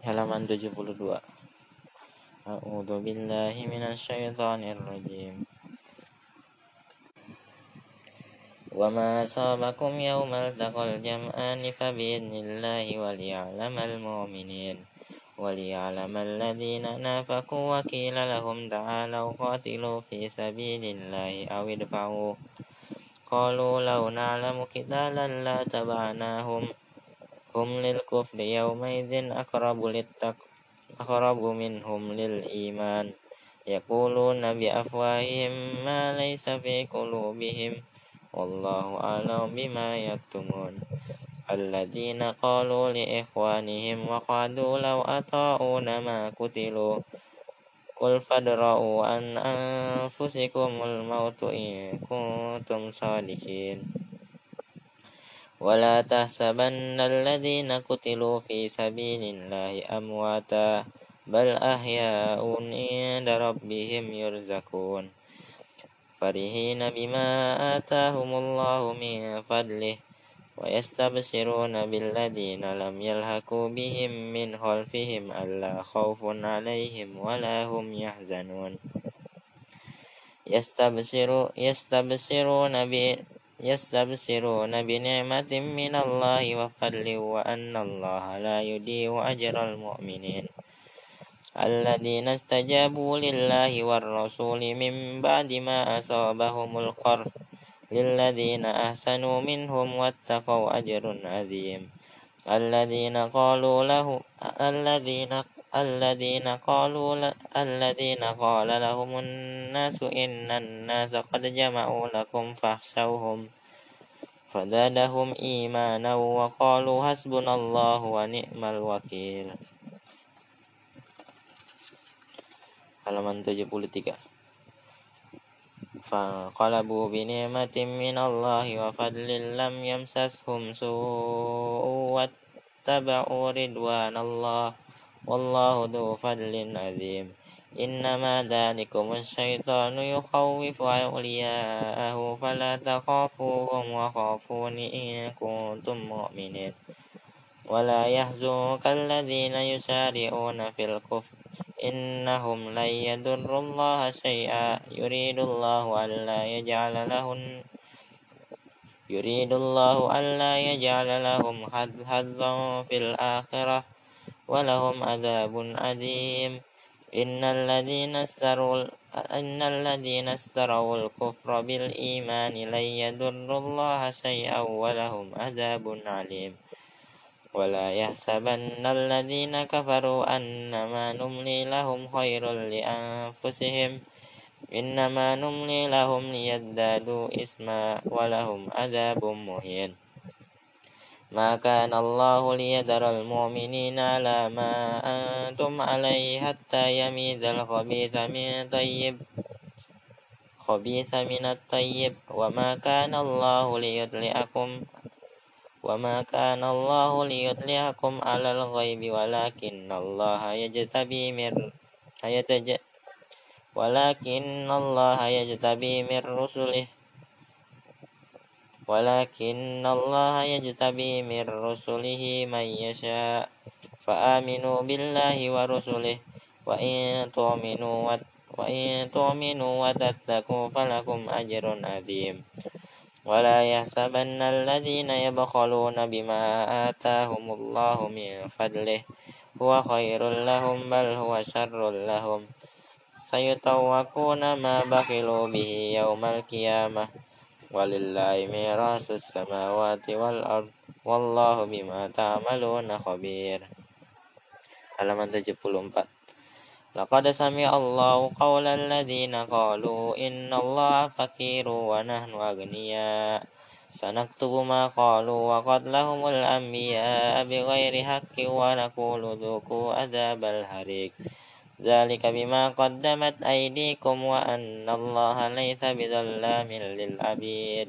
halaman 72 A'udzu billahi minasyaitonir rajim وما أصابكم يوم التقى الجمعان فبإذن الله وليعلم المؤمنين. وليعلم الذين نافقوا وكيل لهم تعالوا قاتلوا في سبيل الله أو ادفعوا. قالوا لو نعلم قتالا لا تبعناهم هم للكفر يومئذ أقرب للتق أقرب منهم للإيمان يقولون بأفواههم ما ليس في قلوبهم والله أعلم بما يكتمون الذين قالوا لإخوانهم وقعدوا لو أطاعونا ما قتلوا قل فادرؤوا عن أنفسكم الموت إن كنتم صادقين ولا تحسبن الذين قتلوا في سبيل الله أمواتا بل أحياء عند ربهم يرزقون. فرحين بما آتاهم الله من فضله ويستبشرون بالذين لم يلحقوا بهم من خلفهم ألا خوف عليهم ولا هم يحزنون. يستبشرون يستبشرون يستبشرون بنعمة من الله وفضل وأن الله لا يضيع أجر المؤمنين. الذين استجابوا لله والرسول من بعد ما أصابهم القرح للذين أحسنوا منهم واتقوا أجر عظيم. الذين قالوا له الذين الذين قالوا الذين قال لهم الناس إن الناس قد جمعوا لكم فاخشوهم فزادهم إيمانا وقالوا حسبنا الله ونعم الوكيل. Halaman 73 فانقلبوا بنعمة من الله وفضل لم يمسسهم سوء واتبعوا رضوان الله والله ذو فضل عظيم. إنما ذلكم الشيطان يخوف أولياءه فلا تخافوهم وخافون إن كنتم مؤمنين. ولا يحزنك الذين يسارعون في الكفر. إنهم لن يضروا الله شيئا. يريد الله ألا يجعل لهم يريد الله ألا يجعل لهم حظا في الآخرة. ولهم عذاب أليم. إن الذين اشتروا إن الذين اشتروا الكفر بالإيمان لن يضروا الله شيئا ولهم عذاب عليم ولا يحسبن الذين كفروا أنما نملي لهم خير لأنفسهم. إنما نملي لهم ليزدادوا إثما ولهم عذاب مهين. ما كان الله ليذر المؤمنين على ما أنتم عليه حتى يميز الخبيث من الطيب. خبيث من الطيب. وما كان الله ليطلعكم وما كان الله ليطلعكم على الغيب ولكن الله يجتبي من ولكن الله يجتبي من رسله. ولكن الله يجتبي من رسله من يشاء. فآمنوا بالله ورسله. وإن تؤمنوا وإن تؤمنوا وتتقوا فلكم أجر عظيم. ولا يحسبن الذين يبخلون بما آتاهم الله من فضله. هو خير لهم بل هو شر لهم. سيطوقون ما بخلوا به يوم القيامة. ولله ميراث السماوات والأرض والله بما تعملون خبير. Halaman 74 لقد سمع الله قول الذين قالوا إن الله فقير ونحن أغنياء. سنكتب ما قالوا وقتلهم الأنبياء بغير حق ونقول ذوقوا عذاب الحريق. ذلك بما قدمت أيديكم وأن الله ليس بظلام للعبيد.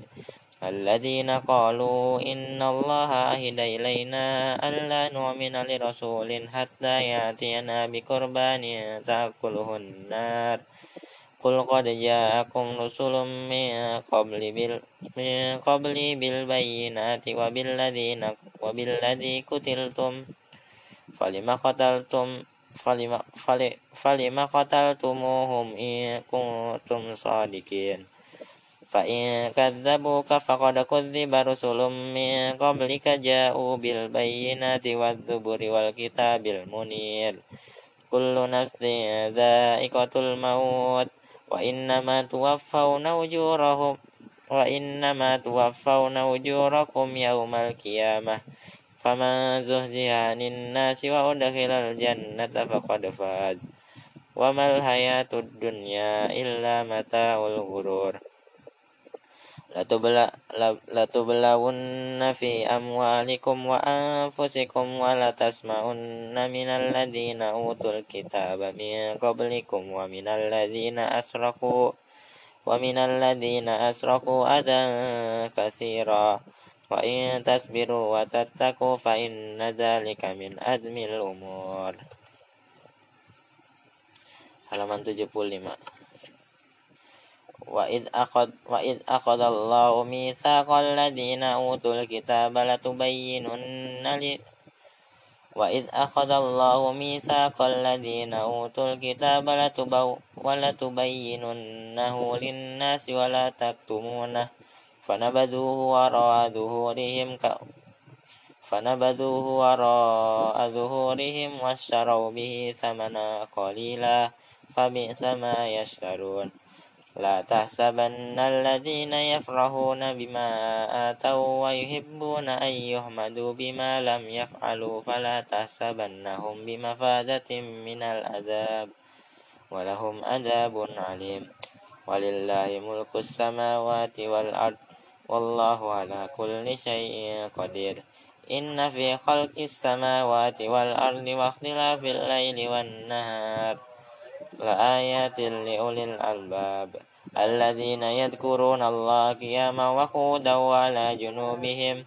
الذين قالوا إن الله أهد إلينا ألا نؤمن لرسول حتى يأتينا بقربان تأكله النار. قل قد جاءكم رسل من قبل بال من قبل بالبينات وبالذين وبالذي قتلتم فلما قتلتم؟ falima fali, falima qataltumuhum in kuntum sadikin. Fa in kadzabuka faqad kadziba rusulun min qablika ja'u bil bayyinati wadzuburi wal kitabil munir. Kullu nafsin dha'iqatul maut wa innama tuwaffawna ujurahum wa innama tuwaffawna ujurakum yawmal qiyamah faman zuhziha anin nasi wa udkhilal jannata faqad faz. Wa mal hayatud dunya illa mata mataul ghurur. Latublawunna fi amwalikum wa anfusikum wa latasma'unna minal ladhina utul kitaba min qablikum wa minal ladhina asraku wa minal ladhina asraku adan kathira وإن تصبروا وتتقوا فإن ذلك من أدم الأمور halaman 75 وإذ أخذ وإذ أخذ الله ميثاق الذين أوتوا الكتاب لتبينن وإذ أخذ الله ميثاق الذين أوتوا الكتاب لتبو ولتبيننه للناس ولا تكتمونه فنبذوه وراء ظهورهم ك فنبذوه وراء ظهورهم واشتروا به ثمنا قليلا فبئس ما يشترون. لا تحسبن الذين يفرحون بما آتوا ويحبون أن يحمدوا بما لم يفعلوا فلا تحسبنهم بمفازة من العذاب ولهم عذاب عليم ولله ملك السماوات والأرض. والله على كل شيء قدير. إن في خلق السماوات والأرض واختلاف الليل والنهار. لآيات لأولي الألباب. الذين يذكرون الله قياما وقودا وعلى جنوبهم.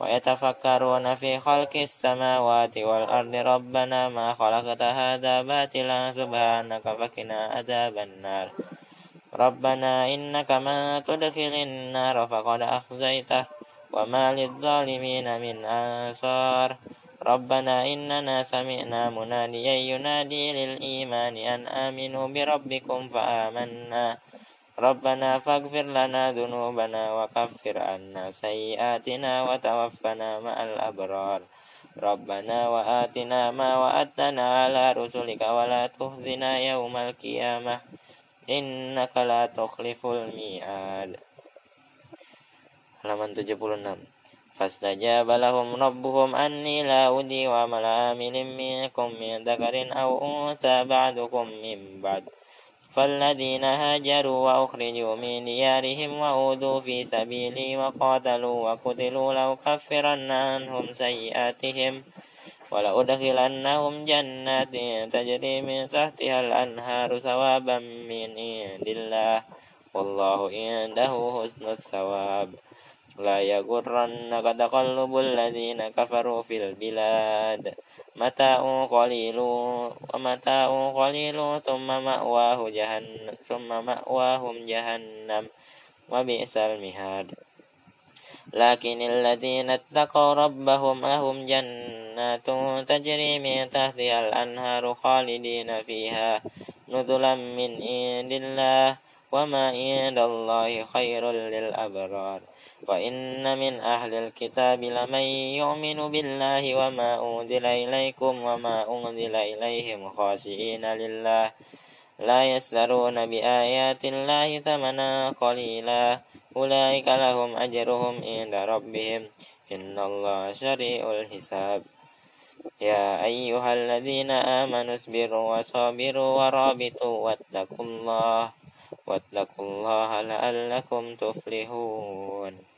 ويتفكرون في خلق السماوات والأرض. ربنا ما خلقت هذا باطلا. سبحانك فقنا عذاب النار. ربنا إنك من تدخل النار فقد أخزيته وما للظالمين من أنصار. ربنا إننا سمعنا مناديا ينادي للإيمان أن آمنوا بربكم فآمنا. ربنا فاغفر لنا ذنوبنا وكفر عنا سيئاتنا وتوفنا مع الأبرار. ربنا وآتنا ما وعدتنا على رسلك ولا تخزنا يوم القيامة. إنك لا تخلف الميعاد. Halaman 76 فاستجاب لهم ربهم أني لا أودي وعمل عامل منكم من ذكر أو أنثى بعدكم من بعد. فالذين هاجروا وأخرجوا من ديارهم وأوذوا في سبيلي وقاتلوا وقتلوا لأكفرن عنهم سيئاتهم. ولأدخلنهم جنات تجري من تحتها الأنهار ثوابا من عند الله والله عنده حسن الثواب لا يغرنك تقلب الذين كفروا في البلاد متاع قليل ومتاع قليل ثم مأواه جهنم ثم مأواهم جهنم وبئس المهاد لكن الذين اتقوا ربهم لهم جنات تجري من تحتها الأنهار خالدين فيها نزلا من عند الله وما عند الله خير للأبرار. وإن من أهل الكتاب لمن يؤمن بالله وما أنزل إليكم وما أنزل إليهم خاشئين لله. لا يسرون بآيات الله ثمنا قليلا. أولئك لهم أجرهم عند ربهم. إن الله شريع الحساب. يا أيها الذين آمنوا اصبروا وصابروا ورابطوا واتقوا الله واتقوا الله لعلكم تفلحون